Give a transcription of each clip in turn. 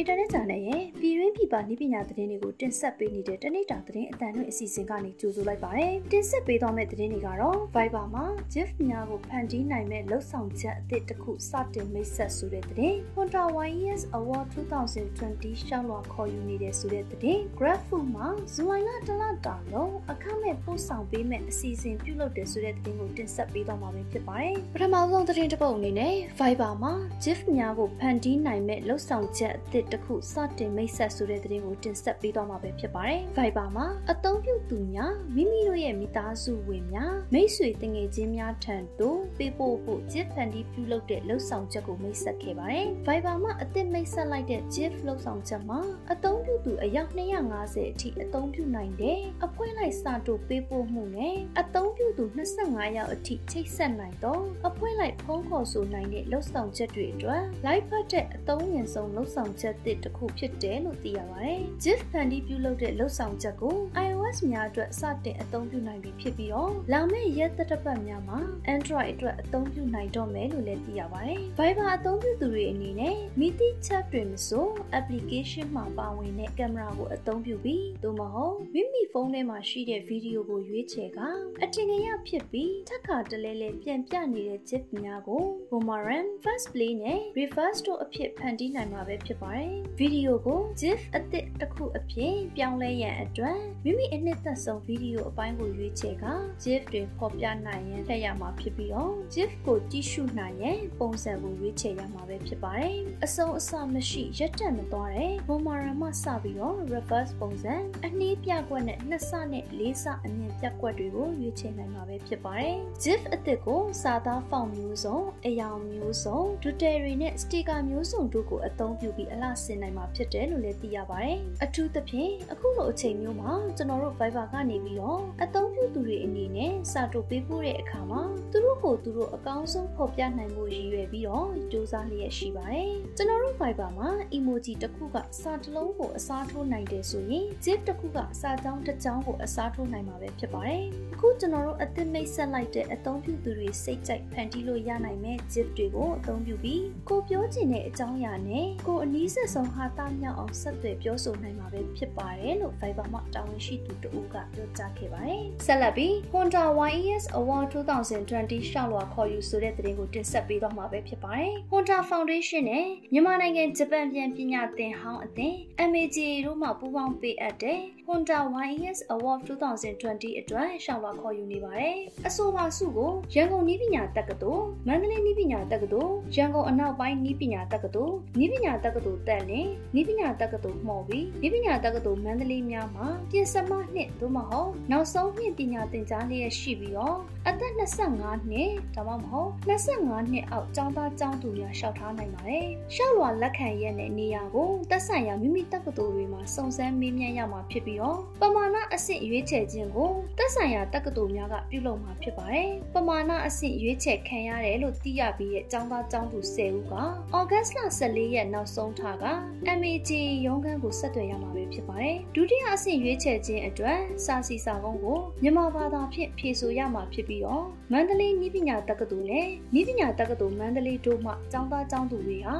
এটা রেচা ပြည်တွင်းပြည်ပနည်းပညာသတင်းတွေကိုတင်ဆက်ပေးနေတဲ့တနေ့တာသတင်းအတန်တွေအစီအစဉ်ကနေကြိုဆိုလိုက်ပါတယ်။တင်ဆက်ပေးသွားမယ့်သတင်းတွေကတော့ Viber မှာ GIF များကိုဖန်တီးနိုင်မဲ့လှုပ်ဆောင်ချက်အသစ်တစ်ခုစတင်မိတ်ဆက်ဆိုတဲ့သတင်း။ Honda YES Award 2020ရှောက်လွှာခေါ်ယူနေတဲ့ဆိုတဲ့သတင်း။ GraphFood မှာဇူလိုင်လတလတာလုံးအခမဲ့ပို့ဆောင်ပေးမဲ့အစီအစဉ်ပြုလုပ်တယ်ဆိုတဲ့သတင်းကိုတင်ဆက်ပေးသွားမှာဖြစ်ပါတယ်။ပထမဆုံးသတင်းတစ်ပုဒ်အနေနဲ့ Viber မှာ GIF များကိုဖန်တီးနိုင်မဲ့လှုပ်ဆောင်ချက်အသစ်တစ်ခုစတင်မိတ်ဆက်ဆိုတဲ့သတင်းကိုတင်ဆက်ပေးသွားမှာပဲဖြစ်ပါတယ်။ Viber မှာအသုံးပြုသူများမိမိတို့ရဲ့မိသားစုဝင်များမိတ်ဆွေတငယ်ချင်းများထံသို့ပေးပို့ဖို့ GIF ဖန်တီးပြုလုပ်တဲ့လှုပ်ဆောင်ချက်ကိုမိတ်ဆက်ခဲ့ပါတယ်။ Viber မှာအသစ်မိတ်ဆက်လိုက်တဲ့ GIF လှုပ်ဆောင်ချက်မှာအသုံးပြုသူအယောက်250အထိအသုံးပြုနိုင်တဲ့အဖွဲလိုက်စာတို့ပေးပို့မှုနဲ့အသုံးပြုသူ25ယောက်အထိချိတ်ဆက်နိုင်တော့အဖွဲလိုက်ဖုန်းခေါ်ဆိုနိုင်တဲ့လှုပ်ဆောင်ချက်တွေအတွက် live ဖတ်တဲ့အသုံးဝင်ဆုံးလှုပ်ဆောင်ချက်သစ်တစ်ခုဖြစ်တယ်လို့သိရပါတယ်။ GIF ဖန်တီးပြုလုပ်တဲ့လှုပ်ဆောင်ချက်ကို iOS များအတွက်စတင်အသုံးပြုနိုင်ပြီဖြစ်ပြီးတော့လာမယ့်ရက်သတ္တပတ်များမှာ Android အတွက်အသုံးပြုနိုင်တော့မယ်လို့လည်းသိရပါတယ်။ Viber အသုံးပြုသူတွေအနေနဲ့မိတိချက်တွေမဆို application မှာပါဝင်တဲ့ကင်မရာကိုအသုံးပြုပြီးသို့မဟုတ်မိမိဖုန်းထဲမှာရှိတဲ့ဗီဒီယိုကိုရွေးချယ်ကအထင်ကရဖြစ်ပြီးထပ်ခါတလဲလဲပြန်ပြနေတဲ့ GIF များကို Boomerang, Fast Play နဲ့ Reverse တို့အဖြစ်ဖန်တီးနိုင်မှာပဲဖြစ်ပါတယ်။ဗီဒီယိုကို GIF အသစ်တစ်ခုအဖြစ်ပြောင်းလဲရန်အတွက်မိမိအနှစ်သက်ဆုံးဗီဒီယိုအပိုင်းကိုရွေးချယ်က GIF တွေဖော်ပြနိုင်ရန်ထည့်ရမှာဖြစ်ပြီးတော့ GIF ကိုကြည့်ရှုနိုင်ရန်ပုံစံကိုရွေးချယ်ရမှာပဲဖြစ်ပါတယ်။အဆုံးအစမရှိရက်တက်မသွားတဲ့ Boomerang မှစပြီးတော့ Reverse ပုံစံအနှီးပြကွက်နဲ့နှစ်ဆနဲ့လေးဆအမြင့်ပြကွက်တွေကိုရွေးချယ်နိုင်မှာပဲဖြစ်ပါတယ်။ GIF အသစ်ကိုစာသားဖောင်မျိုးစုံအယောင်မျိုးစုံဒူတယ်ရီနဲ့စတီကာမျိုးစုံတို့ကိုအသုံးပြုပြီးအလှဆင်နိုင်မှာဖြစ်တယ်လို့လည်းသိရပါတယ်။အထူးသဖြင့်အခုလိုအချိန်မျိုးမှာကျွန်တော်တို့ Viber ကနေပြီးတော့အသုံးပြုသူတွေအနေနဲ့စာတိုပေးပို့တဲ့အခါမှာသူတို့ကိုသူတို့အကောင်းဆုံးဖော်ပြနိုင်မှုရည်ရွယ်ပြီးတော့စူးစမ်းလျက်ရှိပါတယ်။ကျွန်တော်တို့ Viber မှာ emoji တစ်ခုကစာတစ်လုံးကိုအစားထိုးနိုင်တယ်ဆိုရင် GIF တစ်ခုကစာကြောင်းတစ်ကြောင်းကိုအစားထိုးနိုင်မှာပဲဖြစ်ပါတယ်။အခုကျွန်တော်တို့အသစ်မိတ်ဆက်လိုက်တဲ့အသုံးပြုသူတွေစိတ်ကြိုက်ဖန်တီးလို့ရနိုင်မဲ့ GIF တွေကိုအသုံးပြုပြီးကိုပြောချင်တဲ့အကြောင်းအရာနဲ့ကိုအနည်းဆက်ဆုံးဟာတာမြောက်အောင်ဆက်သွယ်ပြောဆိုနိုင်မှာပဲဖြစ်ပါတယ်လို့ Viber မှာတာဝန်ရှိသူတဦးကပြောကြားခဲ့ပါတယ်။ဆက်လက်ပြီး Honda YES Award 2020ရှောက်လွှာခေါ်ယူဆိုတဲ့သတင်းကိုတင်ဆက်ပေးသွားမှာပဲဖြစ်ပါတယ်။ Honda Foundation နဲ့မြန်မာနိုင်ငံဂျပန်ပြန်ပညာသင်ဟောင်းအသင်း MAGA တို့မှပူးပေါင်းပေးအပ်တဲ့ Honda YES Award 2020အတွက်ရှောက်လွှာခေါ်ယူနေပါတယ်။အဆိုပါဆုကိုရန်ကုန်နည်းပညာတက္ကသိုလ်မန္တလေးနည်းပညာတက္ကသိုလ်ရန်ကုန်အနောက်ပိုင်းနည်းပညာတက္ကသိုလ်နည်းပညာတက္ကသိုလ်တက်လင်နည်းပညာတက္ကသိုလ်မှော်ပြီးနည်းပညာတက္ကသိုလ်မန္တလေးများမှာပြင်စမနှစ်သို့မဟုတ်နောက်ဆုံးနှစ်ပညာသင်ကြားလျက်ရှိပြီးတော့အသက်25နှစ်ဒါမှမဟုတ်25နှစ်အောက်ကျောင်းသားကျောင်းသူများရှောက်ထားနိုင်ပါတယ်။ရှောက်လွာလက်ခံရက်နဲ့နေရာကိုသက်ဆိုင်ရာမိမိတက္ကသိုလ်တွေမှာစုံစမ်းမေးမြန်းရမှာဖြစ်ပြီးတော့ပမာဏအဆင့်ရွေးချယ်ခြင်းကိုသက်ဆိုင်ရာတက္ကသိုလ်များကပြုလုပ်မှာဖြစ်ပါတယ်။ပမာဏအဆင့်ရွေးချယ်ခံရတယ်လို့သိရပြီးတဲ့ကျောင်းသားကျောင်းသူ10ဦးကဩဂတ်စ်လ14ရက်နောက်ဆုံးထားက MAG ရုံးခန်းကိုဆက်သွယ်ရမှာပဲဖြစ်ပါတယ်။ဒုတိယအဆင့်ရွေးချယ်ခြင်းအတွက်စာစီစာကုန်းကိုမြန်မာဘာသာဖြင့်ဖြေဆိုရမှာဖြစ်ပြီးတော့မန္တလေးနည်းပညာတက္ကသိုလ်နဲ့နည်းပညာတက္ကသိုလ်မန္တလေးတို့မှကျောင်းသားကျောင်းသူတွေဟာ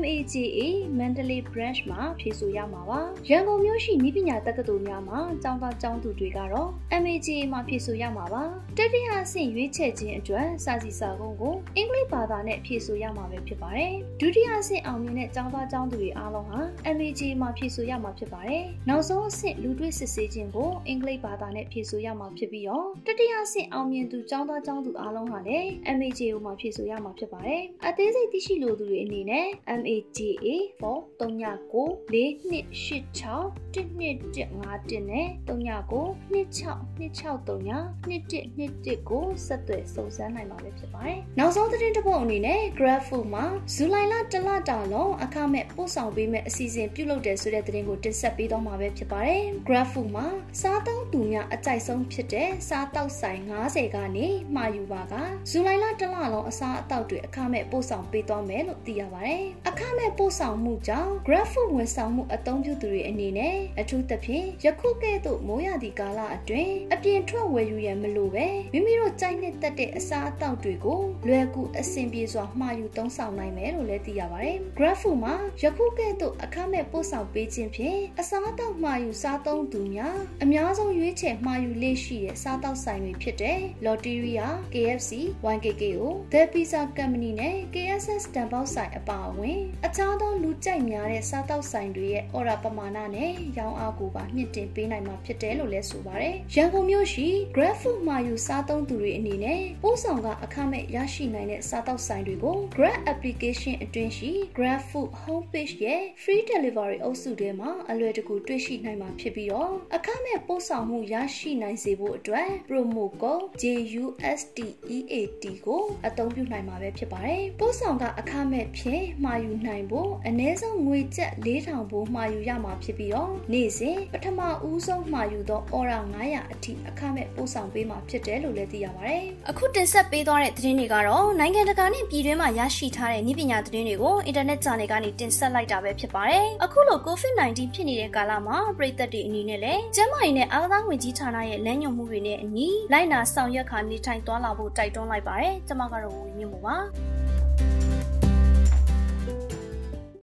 MAGA မန္တလေး branch မှာဖြေဆိုရမှာပါ။ရန်ကုန်မြို့ရှိနည်းပညာတက္ကသိုလ်များမှာကျောင်းသားကျောင်းသူတွေကတော့ MAGA မှာဖြေဆိုရမှာပါ။တတိယအဆင့်ရွေးချယ်ခြင်းအတွက်စာစီစာကုန်းကိုအင်္ဂလိပ်ဘာသာနဲ့ဖြေဆိုရမှာပဲဖြစ်ပါတယ်။ဒုတိယအဆင့်အောင်မြင်တဲ့ကျောင်းသားကျောင်းသူတွေအားလုံးဟာ MAGA မှာဖြေဆိုရမှာဖြစ်ပါတယ်။နောက်ဆုံးအဆင့်လူတွေ့စစ်ဆေးခြင်းကိုအင်္ဂလိပ်ဘာသာနဲ့ဖြေဆိုရမှာဖြစ်ပြီးတော့တတိယအဆင့်အောင်မြင်သူကျောင်းသားကျောင်းသူအားလုံးဟာလည်း MAGA မှာဖြေဆိုရမှာဖြစ်ပါတယ်။အသေးစိတ်သိရှိလိုသူတွေအနေနဲ့ MAGA for 39 4286 1251နဲ့39 26 2639 2121ကိုဆက်သွယ်စုံစမ်းနိုင်မှာပဲဖြစ်ပါတယ်။နောက်ဆုံးသတင်းတစ်ပုဒ်အနေနဲ့ GraphFood မှာဇူလိုင်လတလတာလုံးအခမဲ့ပို့ဆောင်ပေးမဲ့အစီအစဉ်ပြုလုပ်တယ်ဆိုတဲ့သတင်းကိုတင်ဆက်ပေးတော့မှာပဲဖြစ်ပါတယ်။ GraphFood မှာစားသုံးသူများအကြိုက်ဆုံးဖြစ်တဲ့စားတောက်ဆိုင်90ကနေမှာယူပါကဇူလိုင်လတလလုံးအစားအသောက်တွေအခမဲ့ပို့ဆောင်ပေးသွားမယ်လို့သိရပါတယ်။အခမဲ့ပို့ဆောင်မှုကြောင့် GraphFood ဝန်ဆောင်မှုအသုံးပြုသူတွေအနေနဲ့အထူးသဖြင့်ယခုကဲ့သို့မိုးရသည့်ကာလအတွင်းအပြင်ထွက်ဝယ်ယူရန်မလိုပဲမိမိတို့ကြိုက်နှစ်သက်တဲ့အစားအသောက်တွေကိုလွယ်ကူအဆင်ပြေစွာမှာယူသုံးဆောင်နိုင်မယ်လို့လည်းသိရပါတယ်။ Graph မှာယခုကဲ့သို့အခမဲ့ပို့ဆောင်ပေးခြင်းဖြင့်အစားအသောက်မှာယူစားသုံးသူများအများဆုံးရွေးချယ်မှာယူလေ့ရှိတဲ့စားသောက်ဆိုင်တွေဖြစ်တဲ့ Lotteria, KFC, YKKO, The Pizza Company နဲ့ KSS တန်ပေါက်ဆိုင်အပါအဝင်အခြားသောလူကြိုက်များတဲ့စားသောက်ဆိုင်တွေရဲ့အော်ရာပမာဏနဲ့ရောင်းအားကိုပါမြင့်တင်ပေးနိုင်မှာဖြစ်တယ်လို့လည်းဆိုပါတယ်။ရန်ကုန်မြို့ရှိ Grab Food မှာယူစားသုံးသူတွေအနေနဲ့ပို့ဆောင်ကအခမဲ့ရရှိနိုင်တဲ့စားသောက်ဆိုင်တွေကို Grab application အတွင်းရှိ Grab Food homepage ရဲ့ free delivery အုပ်စုထဲမှာအလွယ်တကူတွေ့ရှိနိုင်မှာဖြစ်ပြီးတော့အခမဲ့ပို့ဆောင်မှုရရှိနိုင်စေဖို့အတွက် promo code JUSTEAT ကိုအသုံးပြုနိုင်မှာပဲဖြစ်ပါတယ်။ပို့ဆောင်ကအခမဲ့ဖြင့်မှာယူနိုင်ဖို့အနည်းဆုံးငွေကျပ်4000ဘိုးမှာယူရမှာဖြစ်ပြီးတော့နေ့စဉ်ပထမဦးဆုံးမှာယူသောအော်ရာ900အထိအခမဲ့ပို့ဆောင်ပေးမှာဖြစ်တယ်လို့လည်းသိရပါတယ်။အခုတင်ဆက်ပေးသွားတဲ့သတင်းတွေကတော့နိုင်ငံတကာနဲ့ပြည်တွင်းမှာရရှိထားတဲ့နည်းပညာသတင်းတွေကိုအင်တာနက်ချန်နယ်ကနေတင်ဆက်လိုက်တာပဲဖြစ်ပါတယ်။အခုလို COVID-19 ဖြစ်နေတဲ့ကာလမှာပြည်သက်တွေအနေနဲ့လည်းကျန်းမာရေးနဲ့အားကစားဝင်ကြီးဌာနရဲ့လမ်းညွှန်မှုတွေနဲ့အညီလိုက်နာဆောင်ရွက်ခါနေထိုင်သွားလာဖို့တိုက်တွန်းလိုက်ပါတယ်။ကျွန်မကတော့ဝင်းမြင့်ပါ